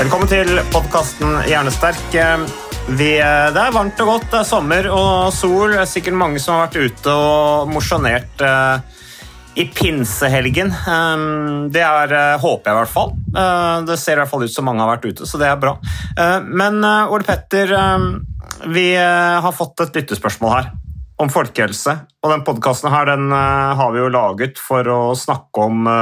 Velkommen til podkasten Hjernesterk. Vi, det er varmt og godt, det er sommer og sol. Det er sikkert mange som har vært ute og mosjonert eh, i pinsehelgen. Eh, det er, eh, håper jeg i hvert fall. Eh, det ser i hvert fall ut som mange har vært ute, så det er bra. Men Ole Petter, eh, vi har fått et lyttespørsmål her om folkehelse. Og den podkasten her den har vi jo laget for å snakke om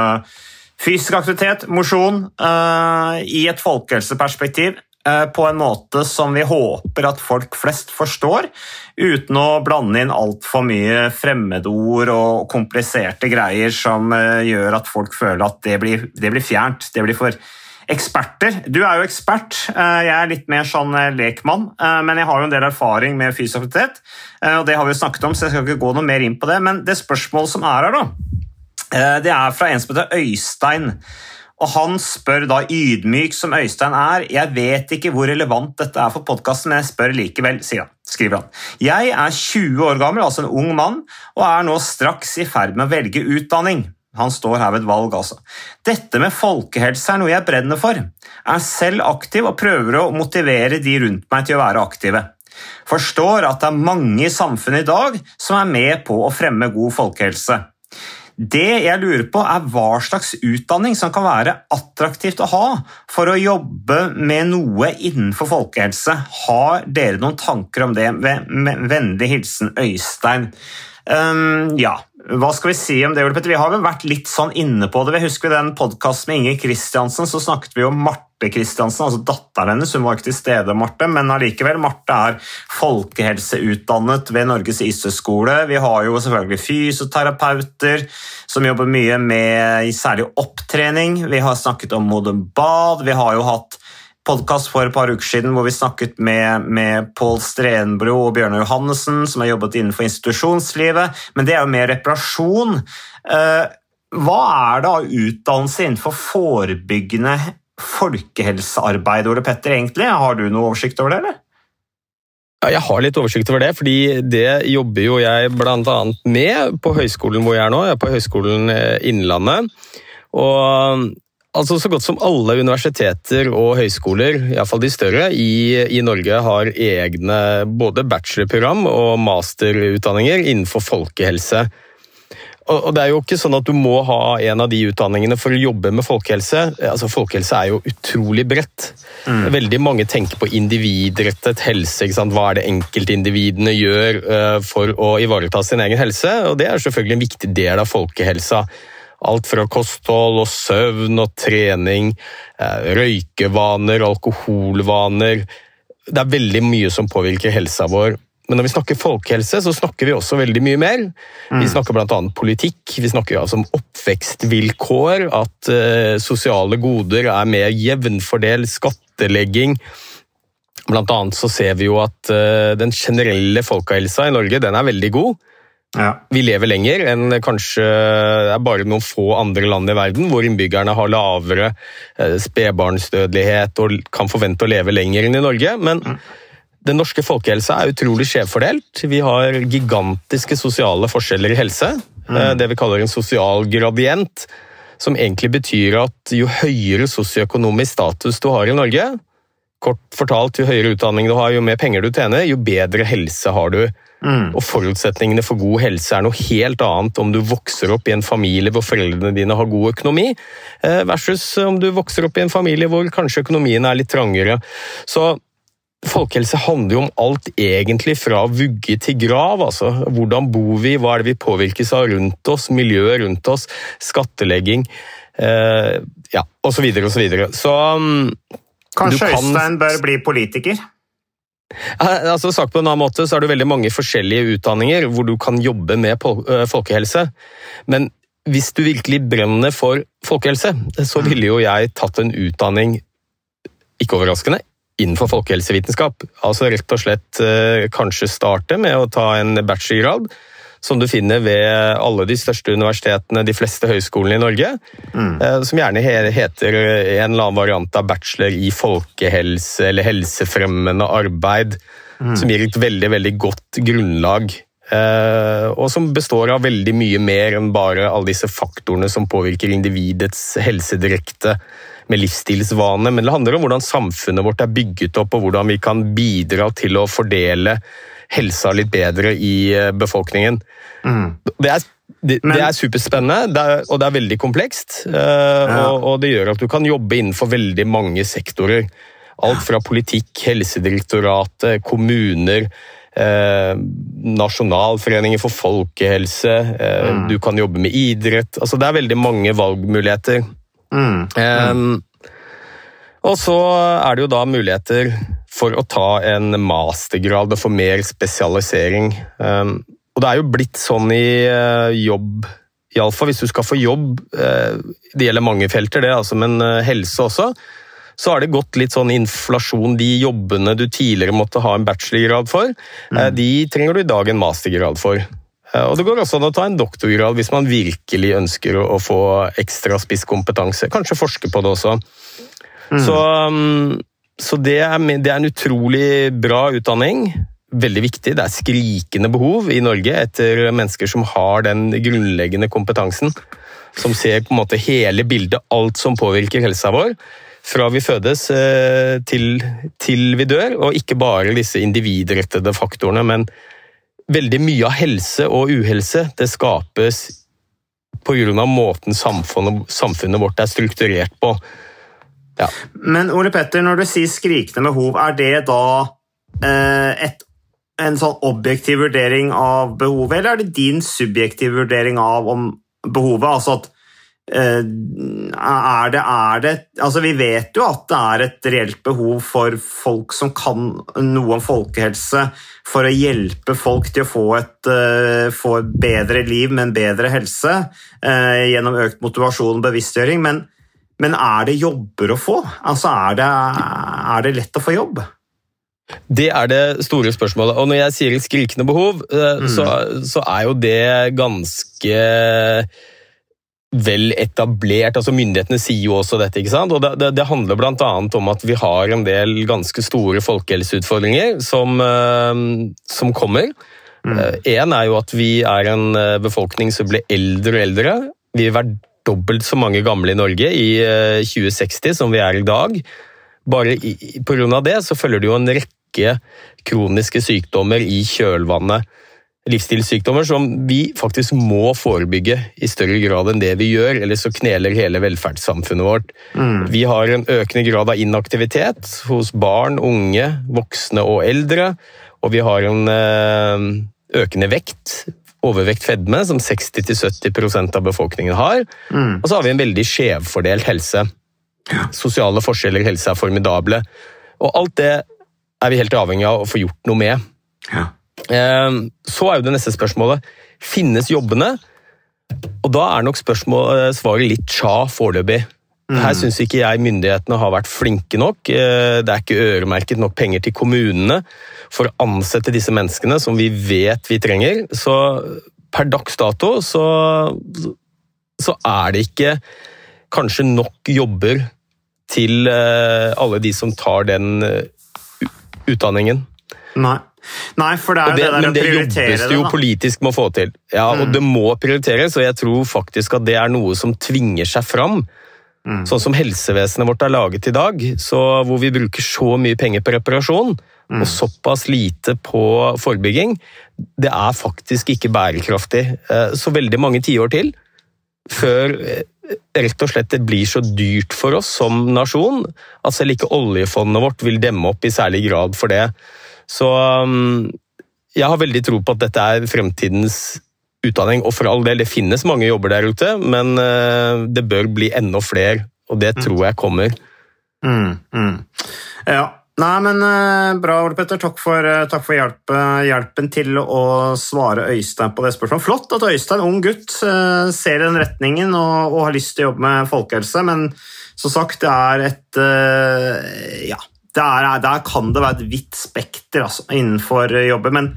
fysisk aktivitet, mosjon, eh, i et folkehelseperspektiv. eh, På en måte som vi håper at folk flest forstår, uten å blande inn altfor mye fremmedord og kompliserte greier som eh, gjør at folk føler at det blir, det blir fjernt. Det blir for eksperter. Du er jo ekspert, jeg er litt mer sånn lekmann, men jeg har jo en del erfaring med fysisk aktivitet, og det har vi jo snakket om, så jeg skal ikke gå noe mer inn på det. Men det spørsmålet som er her, da, det er fra en som heter Øystein. Og Han spør da ydmyk som Øystein er, jeg vet ikke hvor relevant dette er for podkasten, men jeg spør likevel, sier han, skriver han. Jeg er 20 år gammel, altså en ung mann, og er nå straks i ferd med å velge utdanning. Han står her ved et valg, altså. Dette med folkehelse er noe jeg brenner for. Jeg Er selv aktiv og prøver å motivere de rundt meg til å være aktive. Forstår at det er mange i samfunnet i dag som er med på å fremme god folkehelse. Det jeg lurer på er hva slags utdanning som kan være attraktivt å ha for å jobbe med noe innenfor folkehelse. Har dere noen tanker om det? Med vennlig hilsen Øystein. Um, ja, hva skal vi si om det, Petter? Vi har vel vært litt sånn inne på det. Vi husker den podkasten med Inger Kristiansen, så snakket vi om Marte Kristiansen, altså datteren hennes. Hun var ikke til stede, Marte, men allikevel. Marte er folkehelseutdannet ved Norges ISØ-skole. Vi har jo selvfølgelig fysioterapeuter som jobber mye med særlig opptrening. Vi har snakket om modern bad. Vi har jo hatt podkast for et par uker siden hvor vi snakket med, med Pål Strenbro og Bjørnar Johannessen, som har jobbet innenfor institusjonslivet, men det er jo mer reparasjon. Eh, hva er av utdannelse innenfor forebyggende folkehelsearbeid, Ole Petter, egentlig? Har du noe oversikt over det, eller? Ja, jeg har litt oversikt over det, fordi det jobber jo jeg bl.a. med på høyskolen hvor jeg er nå. Jeg er på Høgskolen Innlandet. Og altså, så godt som alle universiteter og høyskoler, iallfall de større, i, i Norge har egne både bachelorprogram og masterutdanninger innenfor folkehelse. Og det er jo ikke sånn at du må ha en av de utdanningene for å jobbe med folkehelse. Altså, Folkehelse er jo utrolig bredt. Mm. Veldig mange tenker på individrettet helse. Hva er det enkeltindividene gjør uh, for å ivareta sin egen helse? Og Det er selvfølgelig en viktig del av folkehelsa. Alt fra kosthold og søvn og trening, uh, røykevaner, alkoholvaner. Det er veldig mye som påvirker helsa vår. Men når vi snakker folkehelse, så snakker vi også veldig mye mer. Vi snakker bl.a. politikk, vi snakker altså om oppvekstvilkår, at uh, sosiale goder er mer jevnfordelt, skattelegging. Blant annet så ser vi jo at uh, den generelle folkehelsa i Norge den er veldig god. Ja. Vi lever lenger enn kanskje det er bare noen få andre land i verden, hvor innbyggerne har lavere uh, spedbarnsdødelighet og kan forvente å leve lenger enn i Norge. men mm. Den norske folkehelsa er utrolig skjevfordelt. Vi har gigantiske sosiale forskjeller i helse. Mm. Det vi kaller en sosial gradient. Som egentlig betyr at jo høyere sosioøkonomisk status du har i Norge, kort fortalt, jo høyere utdanning du har, jo mer penger du tjener, jo bedre helse har du. Mm. Og forutsetningene for god helse er noe helt annet om du vokser opp i en familie hvor foreldrene dine har god økonomi, eh, versus om du vokser opp i en familie hvor kanskje økonomien er litt trangere. Så folkehelse handler jo om alt egentlig fra vugge til grav. altså. Hvordan bor vi, hva er det vi påvirkes av rundt oss, miljøet rundt oss, skattlegging, eh, ja, osv. osv. Så, videre. så mm, Kanskje kan- Øystein bør bli politiker? Altså, sagt på en annen måte så er det veldig mange forskjellige utdanninger hvor du kan jobbe med folkehelse. Men hvis du virkelig brenner for folkehelse, så ville jo jeg tatt en utdanning, ikke overraskende, innenfor folkehelsevitenskap. Altså rett og slett kanskje starte med å ta en bachelorgrad, som du finner ved alle de største universitetene, de fleste høyskolene i Norge, Mm. som gjerne heter en eller annen variant av bachelor i folkehelse eller helsefremmende arbeid, som gir et veldig, veldig godt grunnlag. eh, Og som består av veldig mye mer enn bare alle disse faktorene som påvirker individets helse direkte med livsstilsvane, men det handler om hvordan samfunnet vårt er bygget opp, og hvordan vi kan bidra til å fordele helsa litt bedre i befolkningen. befolkningen. Det er, det, Men- det er superspennende, det er, og det er veldig komplekst. Ja. og, og det gjør at du kan jobbe innenfor veldig mange sektorer. Alt fra politikk, Helsedirektoratet, kommuner, eh, Nasjonalforeningen for folkehelse, eh, du kan jobbe med idrett. Altså, det er veldig mange valgmuligheter. Mm. Eh, og så er det jo da muligheter for å ta en mastergrad og få mer spesialisering. Um, og det er jo blitt sånn i uh, jobb, iallfall hvis du skal få jobb, uh, det gjelder mange felter det, altså, men uh, helse også, så har det gått litt sånn inflasjon. De jobbene du tidligere måtte ha en bachelorgrad for, mm. de trenger du i dag en mastergrad for. Og Det går også an å ta en doktorgrad hvis man virkelig ønsker å, få ekstra spisskompetanse. Kanskje forske på det også. Så, um, så det, er, det er en utrolig bra utdanning. Veldig viktig. Det er skrikende behov i Norge etter mennesker som har den grunnleggende kompetansen. Som ser på en måte hele bildet, alt som påvirker helsa vår. Fra vi fødes eh, til, til vi dør, og ikke bare disse individrettede faktorene. Men veldig mye av helse og uhelse det skapes pga. måten samfunnet, samfunnet vårt er strukturert på. Men Ole Petter, når du sier skrikende behov, er det da eh, et, en sånn objektiv vurdering av behovet, eller er det din subjektive vurdering av om behovet? Altså at eh, er det, er det altså Vi vet jo at det er et reelt behov for folk som kan noe om folkehelse, for å hjelpe folk til å få et, eh, få et bedre liv med en bedre helse eh, gjennom økt motivasjon og bevisstgjøring. men men er det jobber å få? Altså, er det, er det lett å få jobb? Det er det store spørsmålet. Og når jeg sier skrikende behov, eh, så, så er jo det ganske vel etablert. altså Myndighetene sier jo også dette. ikke sant? Og Det, det, det handler bl.a. om at vi har en del ganske store folkehelseutfordringer som, eh, som kommer. Én er jo at vi er en eh, befolkning som blir eldre og eldre. Vi er dobbelt så mange gamle i Norge i eh, 2060 som vi er i dag. Bare av det så følger det jo en rekke kroniske sykdommer i kjølvannet. Livsstilssykdommer som vi faktisk må forebygge i større grad enn det vi gjør, ellers så kneler hele velferdssamfunnet vårt. Vi har en økende grad av inaktivitet hos barn, unge, voksne og eldre. Og vi har en eh, økende vekt, overvekt fedme, som 60-70% av befolkningen har. Og så har vi en veldig skjevfordelt helse. Sosiale forskjeller i helse er formidable. Og alt det er vi helt avhengig av å få gjort noe med. Ja. Så er jo det neste spørsmålet finnes jobbene? Og da er nok spørsmål, eh, svaret litt tja foreløpig. Her syns ikke jeg myndighetene har vært flinke nok. Eh, Det er ikke øremerket nok penger til kommunene for å ansette disse menneskene som vi vet vi trenger. Så per dags dato så, så er det ikke kanskje nok jobber til eh, alle de som tar den eh, utdanningen. Nei. Nei, for det er det, det, der men å det prioritere jobbes det jo da. politisk med å få til. Ja, og det må prioriteres, og jeg tror faktisk at det er noe som tvinger seg fram. Sånn som helsevesenet vårt er laget i dag, så hvor vi bruker så mye penger på reparasjon og såpass lite på forebygging, det er faktisk ikke bærekraftig. Eh, Så veldig mange tiår til før eh, rett og slett det blir så dyrt for oss som nasjon at selv ikke oljefondet vårt vil demme opp i særlig grad for det. Så um, jeg har veldig tro på at dette er fremtidens utdanning, og for all del, det finnes mange jobber der ute, men eh, det bør bli enda flere, og det tror jeg kommer. Mm, mm. Ja. Nei, men eh, bra, Ole Petter. Takk for, eh, takk for hjelp, hjelpen til å svare Øystein på det spørsmålet. Flott at Øystein, ung gutt, ser den retningen og, og har lyst til å jobbe med folkehelse, men som sagt, det er et Ja, det er, der kan det være et vidt spekter altså, innenfor jobber, men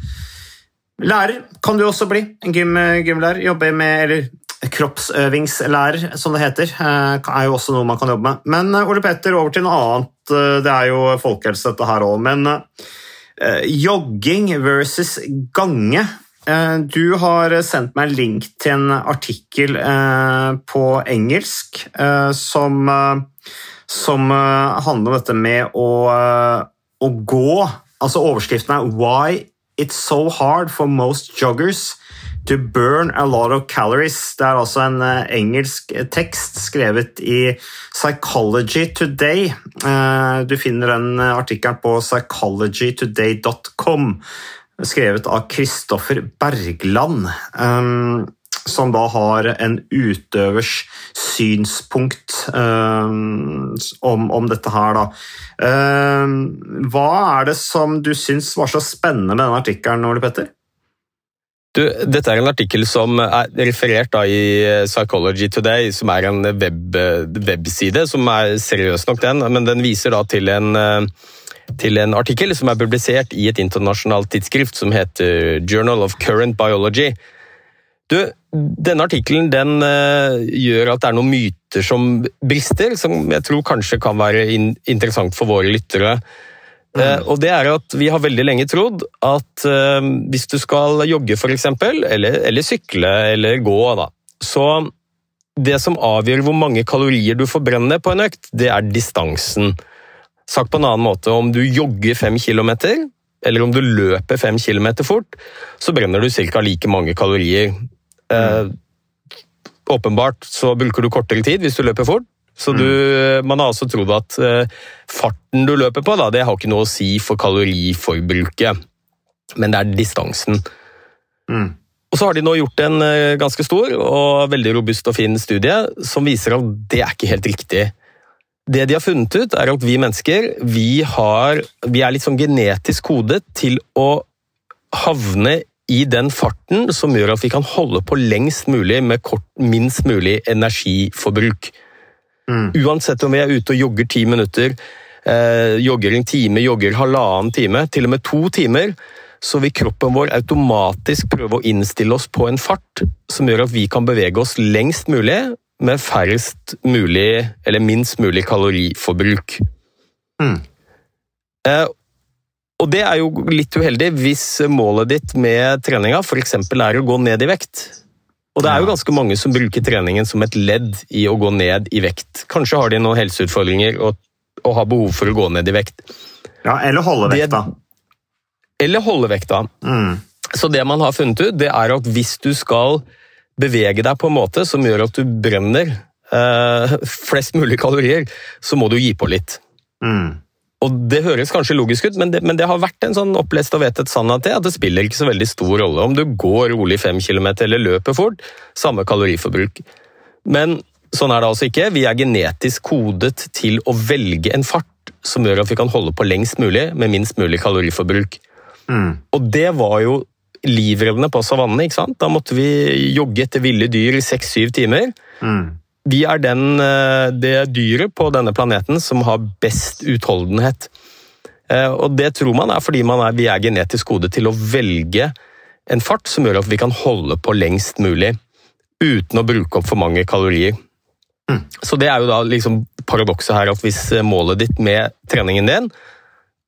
lærer kan du også bli. En gym, gymlærer. Jobbe med eller kroppsøvingslærer, som det heter, eh, er jo også noe man kan jobbe med. Men eh, Ole Petter, over til noe annet. Eh, Det er jo folkehelse, dette her òg. Men eh, jogging versus gange. Eh, Du har sendt meg en link til en artikkel eh, på engelsk eh, som, eh, som eh, handler om dette med å, eh, å gå. Altså Overskriften er 'Why it's so hard for most joggers to burn a lot of calories'. Det er altså en eh, engelsk tekst skrevet i Psychology Today. Eh, Du finner den eh, artikkelen på psychologytoday.com, skrevet av Kristoffer Bergland. Eh, Som da har en utøvers synspunkt eh, om, dette her, da. Eh, Hva er det som du syns var så spennende med den artikkelen, Ole Petter? Du, dette er en artikkel som er referert i Psychology Today, som er en web, webside, som er seriøs nok den, men den viser da til en, eh, til en artikkel som er publisert i et internasjonalt tidsskrift som heter Journal of Current Biology. Du, denne artikkelen den eh, gjør at det er noen myter som brister, som jeg tror kanskje kan være in interessant for våre lyttere. Eh, og det er at Vi har veldig lenge trodd at uh, hvis du skal jogge eksempel, eller, eller sykle eller gå, da, så det som avgjør hvor mange kalorier du forbrenner på en økt, det er distansen. Sagt på en annen måte, om du jogger fem kilometer, eller om du løper fem kilometer fort, så brenner du ca. like mange kalorier. Eh, åpenbart så bruker du kortere tid hvis du løper fort. Så du, Man har også trodd at eh, farten du løper på, da, det har ikke noe å si for kaloriforbruket, men det er distansen. Og Så har de nå gjort en eh, ganske stor og veldig robust og fin studie som viser at det er ikke helt riktig. Det de har funnet ut, er at vi mennesker vi, har, vi er litt sånn genetisk kodet til å havne i den farten som gjør at vi kan holde på lengst mulig med kort, minst mulig energiforbruk. Uansett om vi er ute og jogger ti minutter, eh, jogger en time, jogger halvannen time, til og med to timer, så vil kroppen vår automatisk prøve å innstille oss på en fart som gjør at vi kan bevege oss lengst mulig med færrest mulig, eller minst mulig kaloriforbruk. Eh, og det er jo litt uheldig hvis målet ditt med treninga f.eks. er å gå ned i vekt. Og det er jo ganske mange som bruker treningen som et ledd i å gå ned i vekt. Kanskje har de noen helseutfordringer og, og har behov for å gå ned i vekt. Ja, Eller holde Det- vekta. Eller holde vekta. Mm. Så det man har funnet ut, det er at hvis du skal bevege deg på en måte som gjør at du brenner eh, flest mulig kalorier, så må du gi på litt. Mm. Og Det høres kanskje logisk ut, men det, men det har vært en sånn opplest og vedtatt sannhet til at det spiller ikke så veldig stor rolle om du går rolig fem kilometer eller løper fort. Samme kaloriforbruk. Men sånn er det altså ikke. Vi er genetisk kodet til å velge en fart som gjør at vi kan holde på lengst mulig med minst mulig kaloriforbruk. Mm. Og det var jo livreddende på savannene. ikke sant? Da måtte vi jogge etter ville dyr i seks-syv timer. Mm. Vi er den, eh, det dyret på denne planeten som har best utholdenhet. Eh, Og det tror man er fordi man er, vi er genetisk gode til å velge en fart som gjør at vi kan holde på lengst mulig uten å bruke opp for mange kalorier. Så det er jo da liksom paradokset her at hvis målet ditt med treningen din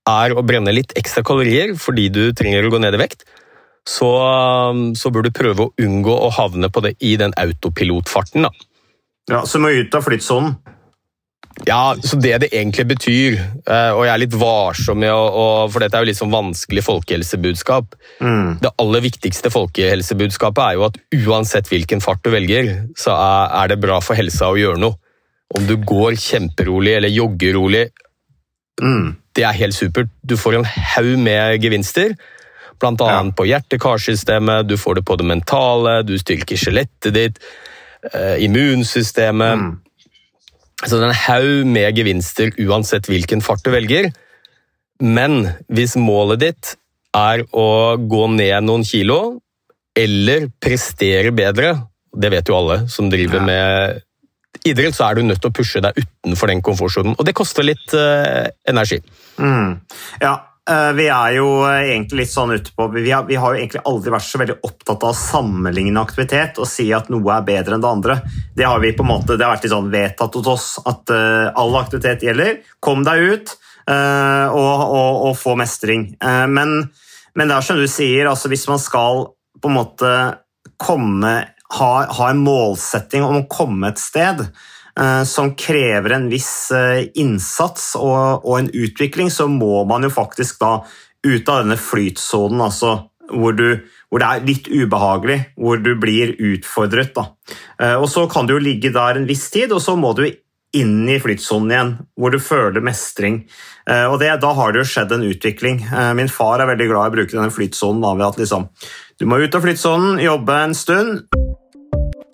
er å brenne litt ekstra kalorier fordi du trenger å gå ned i vekt, så, så bør du prøve å unngå å havne på det, i den autopilotfarten. da. Ja, Så må ut av flyttsonen. Ja, så det det egentlig betyr, eh, og jeg er litt varsom med å, For dette er jo litt sånn vanskelig folkehelsebudskap. Det aller viktigste folkehelsebudskapet er jo at uansett hvilken fart du velger, så er, det bra for helsa å gjøre noe. Om du går kjemperolig eller jogger rolig, det er helt supert. Du får en haug med gevinster. Blant annet på hjerte-karsystemet, du får det på det mentale, du styrker skjelettet ditt, eh, immunsystemet. Så det er en haug med gevinster uansett hvilken fart du velger. Men hvis målet ditt er å gå ned noen kilo, eller prestere bedre, det vet jo alle som driver med idrett, så er du nødt til å pushe deg utenfor den komfortsonen. Og det koster litt uh, energi. Ja, eh, vi er jo eh, egentlig litt sånn ute på vi har, vi har jo egentlig aldri vært så veldig opptatt av å sammenligne aktivitet og si at noe er bedre enn det andre. Det har vi på en måte, det har vært litt sånn vedtatt hos oss at eh, all aktivitet gjelder. Kom deg ut eh, og, og, og få mestring. Eh, men, men det er som du sier, altså hvis man skal på en måte komme ha, ha en målsetting om å komme et sted eh, som krever en viss eh, innsats og, og en utvikling, så må man jo faktisk da ut av denne flytsonen, altså hvor, du, hvor det er litt ubehagelig, hvor du blir utfordret. Da. Eh, Og så kan du jo ligge der en viss tid, og så må du inn i flytsonen igjen, hvor du føler mestring. Eh, Og det, Da har det jo skjedd en utvikling. Eh, Min far er veldig glad i å bruke denne flytsonen. Da, ved at liksom, du må ut av flytsonen, jobbe en stund,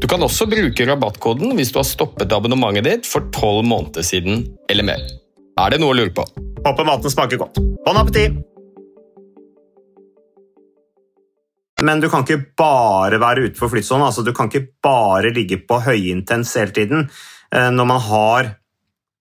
Du kan også bruke rabattkoden hvis du har stoppet abonnementet ditt for tolv måneder siden eller mer. Er det noe å lure på? Håper maten smaker godt. Bon appétit! men du kan ikke bare være utenfor flytsonen. Altså, du kan ikke bare ligge på høyintens hele tiden. Eh, når man har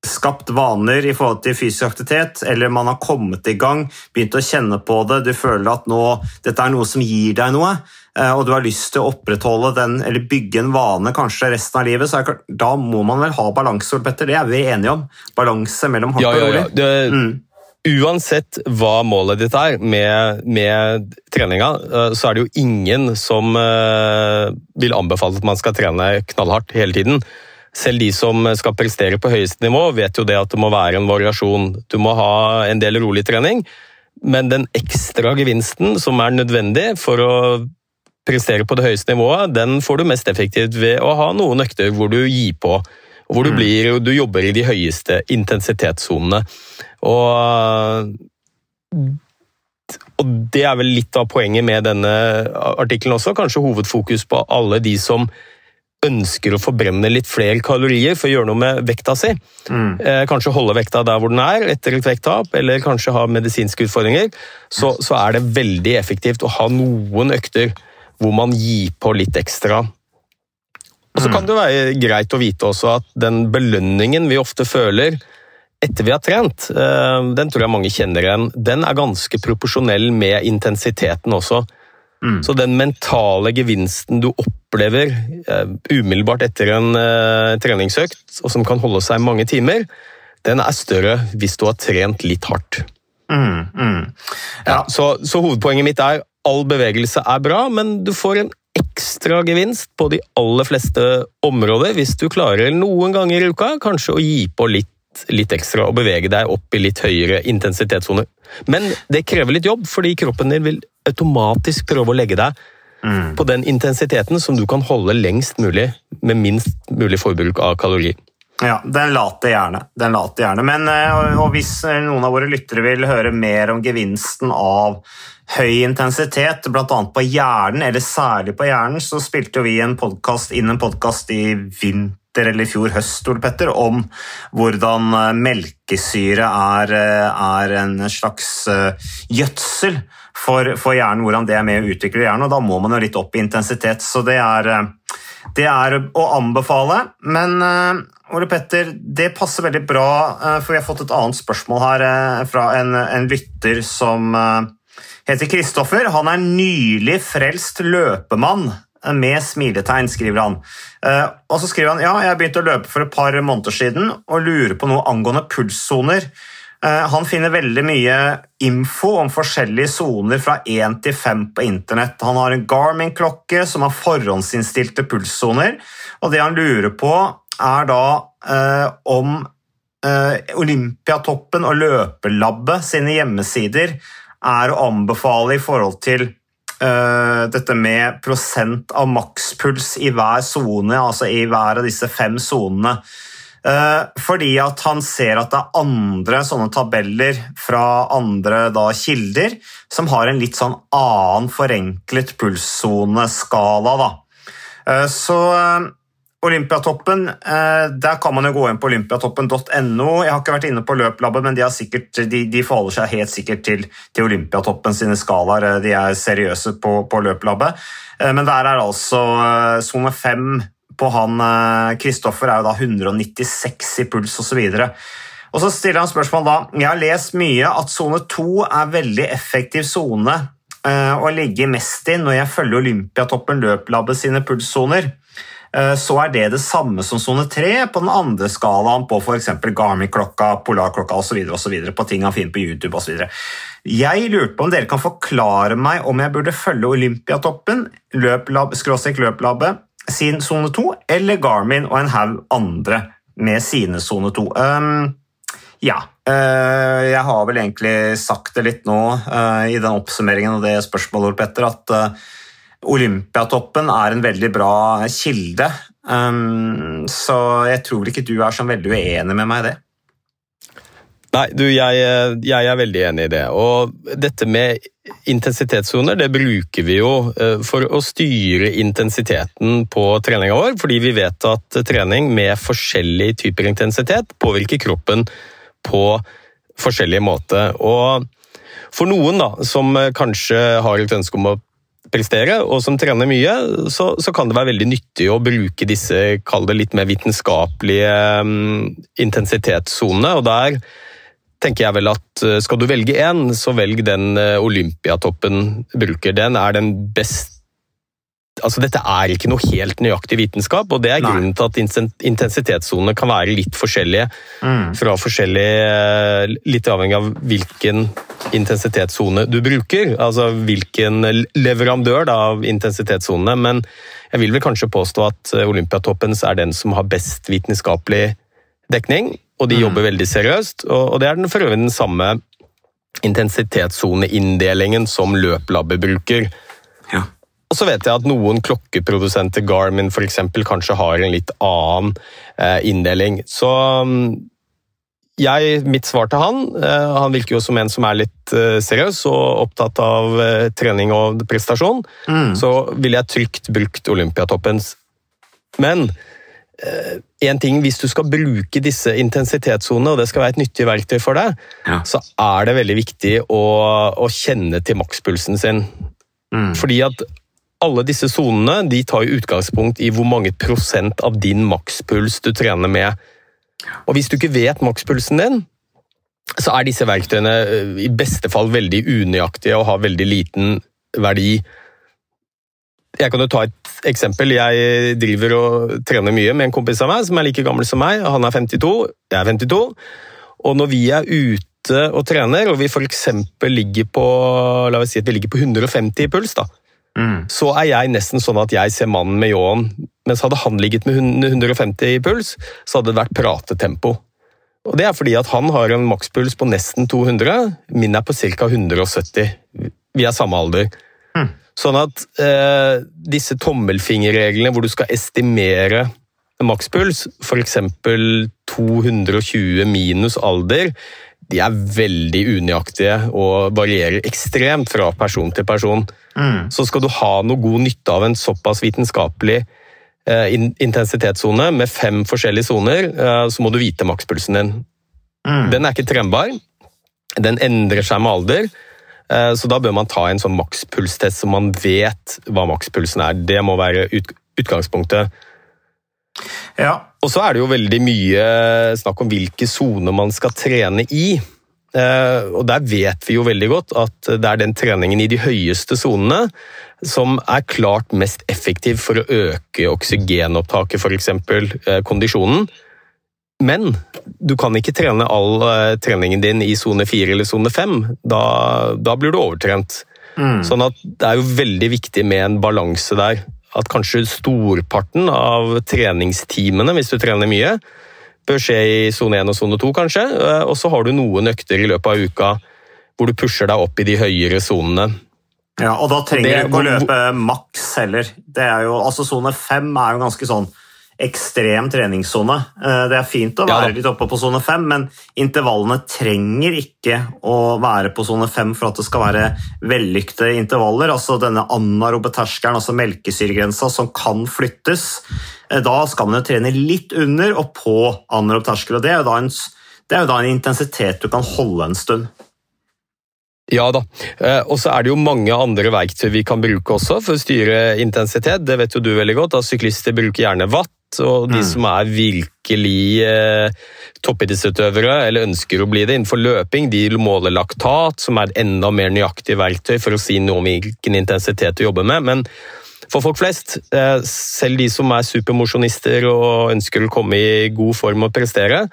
skapt vaner i forhold til fysisk aktivitet, eller man har kommet i gang, begynt å kjenne på det, du føler at nå, dette er noe som gir deg noe, eh, og du har lyst til å opprettholde den, eller bygge en vane kanskje resten av livet, så er, da må man vel ha balanse, Petter. Det er vi enige om. Balanse mellom hardt ja, og ja, rolig. Det, mm. Uansett hva målet ditt er med, med, treninga, eh, så er det jo ingen som eh, vil anbefale at man skal trene knallhardt hele tiden. Selv de som skal prestere på høyeste nivå, vet jo det at det må være en variasjon. Du må ha en del rolig trening, men den ekstra gevinsten som er nødvendig for å prestere på det høyeste nivået, den får du mest effektivt ved å ha noen økter hvor du gir på hvor du, blir, du jobber i de høyeste intensitetssonene. Og, og det er vel litt av poenget med denne artikkelen også. Kanskje hovedfokus på alle de som ønsker å forbrenne litt flere kalorier for å gjøre noe med vekta si. Mm. Eh, kanskje holde vekta der hvor den er etter et vekttap, eller kanskje ha medisinske utfordringer. Så, så, er det veldig effektivt å ha noen økter hvor man gir på litt ekstra. Og Så kan det være greit å vite også at den belønningen vi ofte føler etter vi har trent, eh, den tror jeg mange kjenner igjen, den er ganske proporsjonell med intensiteten også. Mm. Så den mentale gevinsten du opplever uh, umiddelbart etter en uh, treningsøkt, og som kan holde seg mange timer, den er større hvis du har trent litt hardt. Mm, mm. Ja. Ja, så, så, hovedpoenget mitt er all bevegelse er bra, men du får en ekstra gevinst på de aller fleste områder hvis du klarer noen ganger i uka kanskje å gi på litt litt ekstra og bevege deg opp i litt høyere intensitetssoner. Men det krever litt jobb, fordi kroppen din vil automatisk prøve å legge deg mm. på den intensiteten som du kan holde lengst mulig med minst mulig forbruk av kalorier. Ja, den later gjerne. Den later gjerne. Men eh, og hvis noen av våre lyttere vil høre mer om gevinsten av høy intensitet, bl.a. på hjernen, eller særlig på hjernen, så spilte vi en podkast inn en podkast i vinter eller i fjor høst Ole Petter, om hvordan eh, melkesyre er, eh, er en slags gjødsel for, for, hjernen, hvordan det er med å utvikle hjernen. og Da må man jo litt opp i intensitet. Så det er, eh, det er å anbefale. Men Ole Petter, det passer veldig bra, for vi har fått et annet spørsmål her fra en, en, lytter som heter Kristoffer. Han er nylig frelst løpemann. Med smiletegn, skriver han. Og så skriver han ja, jeg begynte å løpe for et par måneder siden og lurer på noe angående pulssoner. Eh, han finner veldig mye info om forskjellige soner fra 1 til 5 på internett. Han har en Garmin-klokke som har forhåndsinnstilte pulssoner, og det han lurer på, er da eh, om eh, Olympiatoppen og Løpelabbet sine hjemmesider er å anbefale i forhold til eh, dette med prosent av makspuls i hver sone, altså i hver av disse fem sonene. Eh, fordi at han ser at det er andre sånne tabeller fra andre da, kilder som har en litt sånn annen forenklet pulssoneskala. Eh, så eh, Olympiatoppen, der kan man jo gå inn på olympiatoppen.no. Jeg har ikke vært inne på Løplabbet, men de, sikkert, de, de, forholder seg helt sikkert til, til Olympiatoppen sine skalaer. De er seriøse på, på Løplabbet. Men der er altså sone fem på han Kristoffer er jo da 196 i puls osv. Og så stiller han spørsmål da Jeg har lest mye at sone 2 er veldig effektiv sone eh, å ligge mest i når jeg følger Olympiatoppen løplabbet sine pulssoner. Eh, så er det det samme som sone 3 på den andre skalaen på f.eks. Garmin-klokka, Polar-klokka osv. på ting han finner på YouTube osv. Jeg lurte på om dere kan forklare meg om jeg burde følge Olympiatoppen, løplab, løplabbet sin sone 2, eller Garmin og en haug andre med sine sone 2. Um, ja. Uh, jeg har vel egentlig sagt det litt nå uh, i den oppsummeringen og det spørsmålet, Petter, at uh, Olympiatoppen er en veldig bra kilde. Um, så jeg tror ikke du er så veldig uenig med meg i det. Nei, du, jeg, jeg, er veldig enig i det. Og dette med intensitetssoner det bruker vi jo eh, for å styre intensiteten på treninga vår, fordi vi vet at trening med forskjellig typer intensitet påvirker kroppen på forskjellige måter. Og for noen da, som kanskje har et ønske om å prestere, og som trener mye, så, så kan det være veldig nyttig å bruke disse kall det litt mer vitenskapelige um, intensitetssonene. Og der tenker jeg vel at uh, skal du velge én, så velg den uh, Olympiatoppen bruker. Den er den best Altså, dette er ikke noe helt nøyaktig vitenskap, og det er Nei. grunnen til at intensitetssonene kan være litt forskjellige Mm. fra forskjellige eh, Litt avhengig av hvilken intensitetssone du bruker. Altså hvilken leverandør da, av intensitetssonene. Men jeg vil vel kanskje påstå at eh, Olympiatoppens er den som har best vitenskapelig dekning. Og de jobber veldig seriøst. Og og det er den for øvrig den samme intensitetssoneinndelingen som løplabbet bruker. Ja. Og så vet jeg at noen klokkeprodusenter, Garmin eksempel, kanskje har en litt annen eh, inndeling. Så mm, jeg, mitt svar til han eh, Han virker jo som en som er litt eh, seriøs og opptatt av eh, trening og prestasjon. Mm. Så ville jeg trygt brukt Olympiatoppens. Men en ting, hvis du skal bruke disse intensitetssonene, og det skal være et nyttig verktøy for deg, Ja. så er det veldig viktig å, å kjenne til makspulsen sin. Mm. Fordi at alle disse sonene de tar utgangspunkt i hvor mange prosent av din makspuls du trener med. Og hvis du ikke vet makspulsen din, så er disse verktøyene eh, i beste fall veldig unøyaktige og har veldig liten verdi. Jeg kan jo ta et eksempel. Jeg driver og trener mye med en kompis av meg som er like gammel som meg. Han er 52, jeg er 52. Og når vi er ute og trener, og vi f.eks. ligger på la oss si at vi ligger på 150 i puls, da, Mm. så er jeg nesten sånn at jeg ser mannen med ljåen. Mens hadde han ligget med 150 i puls, så hadde det vært pratetempo. Og Det er fordi at han har en makspuls på nesten 200, min er på ca. 170. Vi er samme alder. Mm. Sånn at eh, disse tommelfingerreglene hvor du skal estimere makspuls, f.eks. 220 minus alder, de er veldig unøyaktige og varierer ekstremt fra person til person. Mm. Så skal du ha noe god nytte av en såpass vitenskapelig eh, intensitetssone med fem forskjellige soner, eh, så må du vite makspulsen din. Mm. Den er ikke trembar. Den endrer seg med alder. eh, Så da bør man ta en sånn makspulstest så man vet hva makspulsen er. Det må være ut, utgangspunktet. Ja. Og så er det jo veldig mye snakk om hvilke soner man skal trene i. Eh, Og der vet vi jo veldig godt at det er den treningen i de høyeste sonene som er klart mest effektiv for å øke oksygenopptaket, f.eks. eh, kondisjonen. Men du kan ikke trene all eh, treningen din i sone 4 eller sone 5. Da, da blir du overtrent. Mm. Sånn at det er jo veldig viktig med en balanse der. At kanskje storparten av treningstimene, hvis du trener mye, bør skje i sone 1 og sone 2, kanskje. Eh, Og så har du noen økter i løpet av uka hvor du pusher deg opp i de høyere sonene. Ja, og da trenger Det- du ikke å løpe maks heller. Det er jo, altså Sone 5 er jo ganske sånn ekstrem treningssone. Eh, Det er fint å Ja være litt oppe på sone fem, men intervallene trenger ikke å være på sone fem for at det skal være vellykkede intervaller. Altså denne anarobe terskelen, altså melkesyregrensa, som kan flyttes. Eh, Da skal man jo trene litt under og på anarob terskel, og det er en, det er jo da en intensitet du kan holde en stund. Ja da. Eh, Og så er det jo mange andre verktøy vi kan bruke også for å styre intensitet. Det vet jo du veldig godt. at Syklister bruker gjerne watt. Og de Mm. som er virkelig eh, toppidrettsutøvere, eller ønsker å bli det innenfor løping, de måler laktat, som er et enda mer nøyaktig verktøy for å si noe om hvilken intensitet du jobber med. Men for folk flest, eh, selv de som er supermosjonister og ønsker å komme i god form og prestere,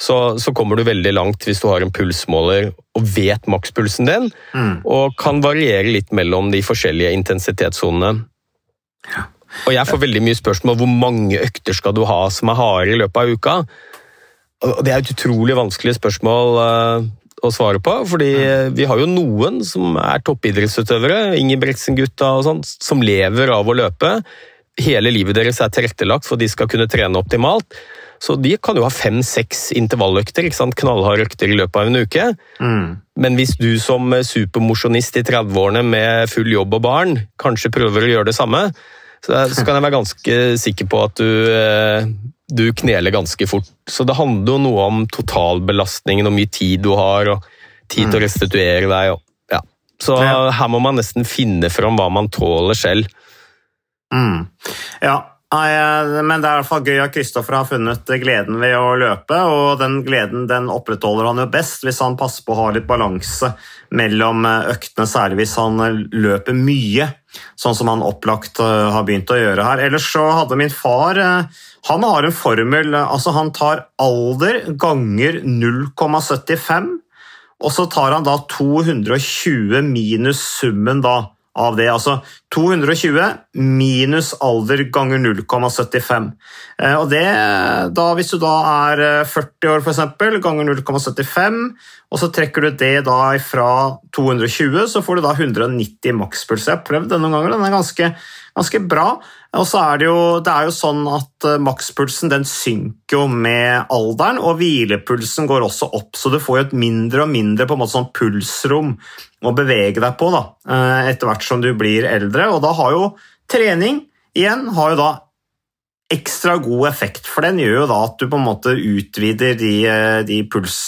så, så kommer du veldig langt hvis du har en pulsmåler og vet makspulsen din, Mm. og kan variere litt mellom de forskjellige intensitetssonene. Og jeg får veldig mye spørsmål hvor mange økter skal du ha som er harde i løpet av uka. Og Det er et utrolig vanskelig spørsmål eh, å svare på, fordi vi har jo noen som er toppidrettsutøvere, Ingebrigtsen-gutta og sånn, som lever av å løpe. Hele livet deres er tilrettelagt for de skal kunne trene optimalt. Så de kan jo ha fem-seks intervalløkter, ikke sant? knallharde økter i løpet av en uke. Mm. Men hvis du som supermosjonist i 30-årene med full jobb og barn kanskje prøver å gjøre det samme, så så kan jeg være ganske sikker på at du, eh, du kneler ganske fort. Så det handler jo noe om totalbelastningen og mye tid du har, og tid til å restituere deg. Og, ja. Så her må man nesten finne fram hva man tåler selv. Mm. Ja, nei, eh, men det er i hvert fall gøy at Kristoffer har funnet gleden ved å løpe, og den gleden den opprettholder han jo best hvis han passer på å ha litt balanse mellom eh, øktene, særlig hvis han eh, løper mye, sånn som han opplagt har begynt å gjøre her. Ellers så hadde min far han har en formel, altså han tar alder ganger 0,75, og så tar han da 220 minus summen da av det. Altså 220 minus alder ganger 0,75. Eh, Og det, da, hvis du da er eh, 40 år, f.eks., ganger 0,75, og så trekker du det da fra 220, så får du da 190 makspuls. Jeg har prøvd denne gangen, den er ganske, ganske bra. Og så er det jo, det er jo sånn at eh, makspulsen den synker jo med alderen, og hvilepulsen går også opp, så du får jo et mindre og mindre på en måte sånn pulsrom å bevege deg på da, eh, etter hvert som du blir eldre. Og da har jo trening igjen har jo da ekstra god effekt, for den gjør jo da at du på en måte utvider de, eh, de, puls,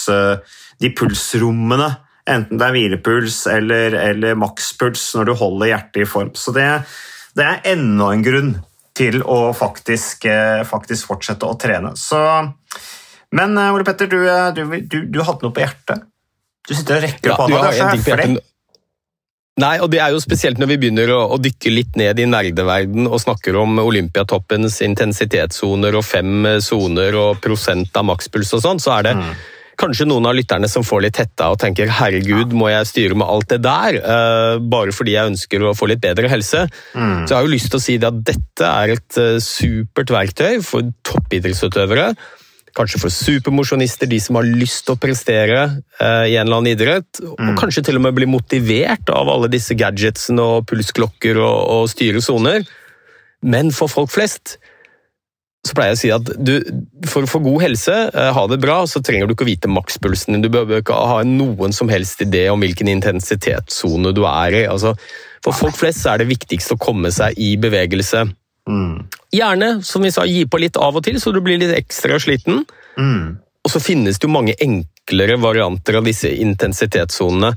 de pulsrommene, enten det er hvilepuls eller, eller makspuls når du holder hjertet i form. Så det, det er enda en grunn til å faktisk, eh, faktisk fortsette å trene. Så, men eh, Ole Petter, du, eh, du, du, du hadde noe på hjertet. Du sitter og rekker Ja, opp hånda. Du en ting på hjertet. Nei, og det er jo spesielt når vi begynner å, å dykke litt ned i nerdeverden og snakker om Olympiatoppens intensitetssoner og fem soner og prosent av makspuls og sånn, så er det kanskje noen av lytterne som får litt hetta og tenker herregud, må jeg styre med alt det der, eh, bare fordi jeg ønsker å få litt bedre helse? Så jeg har jo lyst til å si det at dette er et eh, supert verktøy for toppidrettsutøvere. Kanskje for supermosjonister, de som har lyst til å prestere eh, i en eller annen idrett. Og kanskje til og med bli motivert av alle disse gadgetsene og pulsklokker og, og styre soner. Men for folk flest så pleier jeg å si at du, for å få god helse, eh, ha det bra, så trenger du ikke å vite makspulsen din. Du behøver ikke ha noen som helst idé om hvilken intensitetssone du er i. Altså, for folk flest er det viktigst å komme seg i bevegelse. Gjerne, som vi sa, gi på litt av og til, så du blir litt ekstra sliten. Og så finnes det jo mange enklere varianter av disse intensitetssonene.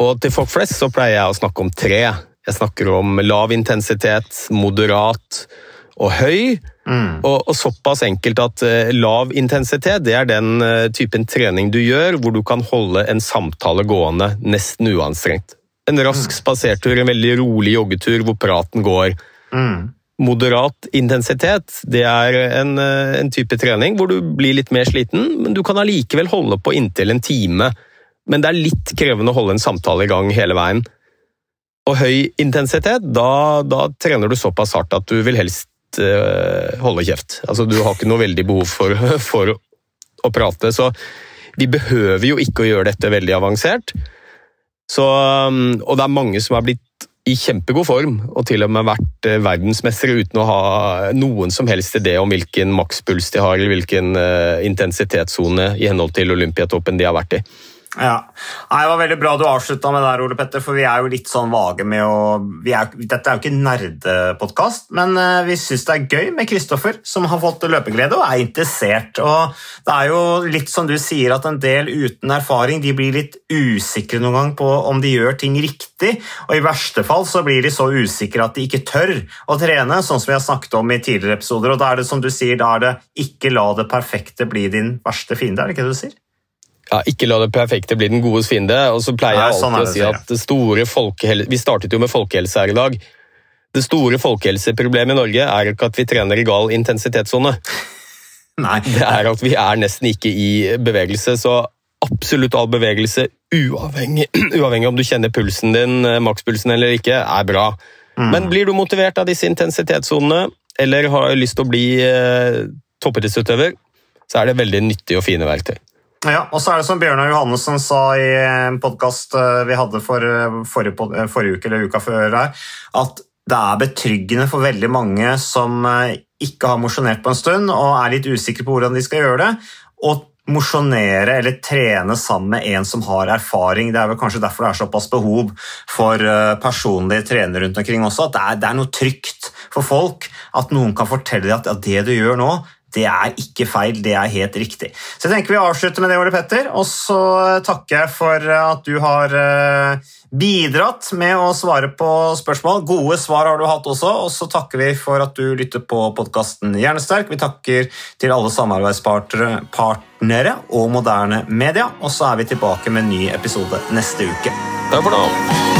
Og til folk flest så pleier jeg å snakke om tre. Jeg snakker om lav intensitet, moderat og høy. Og, og såpass enkelt at uh, lav intensitet det er den uh, typen trening du gjør hvor du kan holde en samtale gående nesten uanstrengt. En rask spasertur, en veldig rolig joggetur hvor praten går. Moderat intensitet det er en, uh, en type trening hvor du blir litt mer sliten, men du kan allikevel holde på inntil en time. Men det er litt krevende å holde en samtale i gang hele veien. Og høy intensitet, da, da trener du såpass hardt at du vil helst holde kjeft. Altså, du har ikke noe veldig behov for, for å prate, så vi behøver jo ikke å gjøre dette veldig avansert. Så, um, og det er mange som er blitt i kjempegod form, og til og med vært eh, verdensmestere uten å ha noen som helst idé om hvilken makspuls de har, eller hvilken eh, intensitetssone i henhold til Olympiatoppen de har vært i. Ja. Det var veldig bra du avslutta med det Ole Petter, for vi er jo litt sånn vage med å er, Dette er jo ikke nerdepodkast, men eh, vi syns det er gøy med Kristoffer, som har fått løpeglede og er interessert. Og Det er jo litt som du sier, at en del uten erfaring de blir litt usikre noen gang på om de gjør ting riktig, og i verste fall så blir de så usikre at de ikke tør å trene, sånn som vi har snakket om i tidligere episoder. og Da er det som du sier, da er det ikke la det perfekte bli din verste fiende, er det ikke det du sier? Ja, ikke la det perfekte bli den godes fiende. Og så pleier Nei, jeg sånn alltid å si at det store folkehelse... Vi startet jo med folkehelse her i dag. Det store folkehelseproblemet i Norge er ikke at vi trener i gal intensitetssone. Nei. Det er at vi er nesten ikke i bevegelse. Så absolutt all bevegelse, uavhengig, uavhengig om du kjenner pulsen din, eh, makspulsen eller ikke, er bra. Men blir du motivert av disse intensitetssonene, eller har lyst til å bli eh, toppidrettsutøver, så er det veldig nyttige og fine verktøy. Ja, og så er det som Bjørnar Johannessen sa i en podkast vi hadde for eh, forrige, eh, forrige uke eller uka før at det er betryggende for veldig mange som eh, ikke har mosjonert på en stund og er litt usikre på hvordan de skal gjøre det, å mosjonere eller trene sammen med en som har erfaring. Det er vel kanskje derfor det er såpass behov for eh, personlige trenere rundt omkring også, at det er, det er noe trygt for folk at noen kan fortelle dem at ja, det du gjør nå, Det er ikke feil, det er helt riktig. Så jeg tenker vi avslutter med det, Ole Petter, og så takker jeg for at du har eh, bidratt med å svare på spørsmål. Gode svar har du hatt også, og så takker vi for at du lytter på podkasten Hjernesterk. Vi takker til alle samarbeidspartnere og moderne media, og så er vi tilbake med en ny episode neste uke. Takk for nå.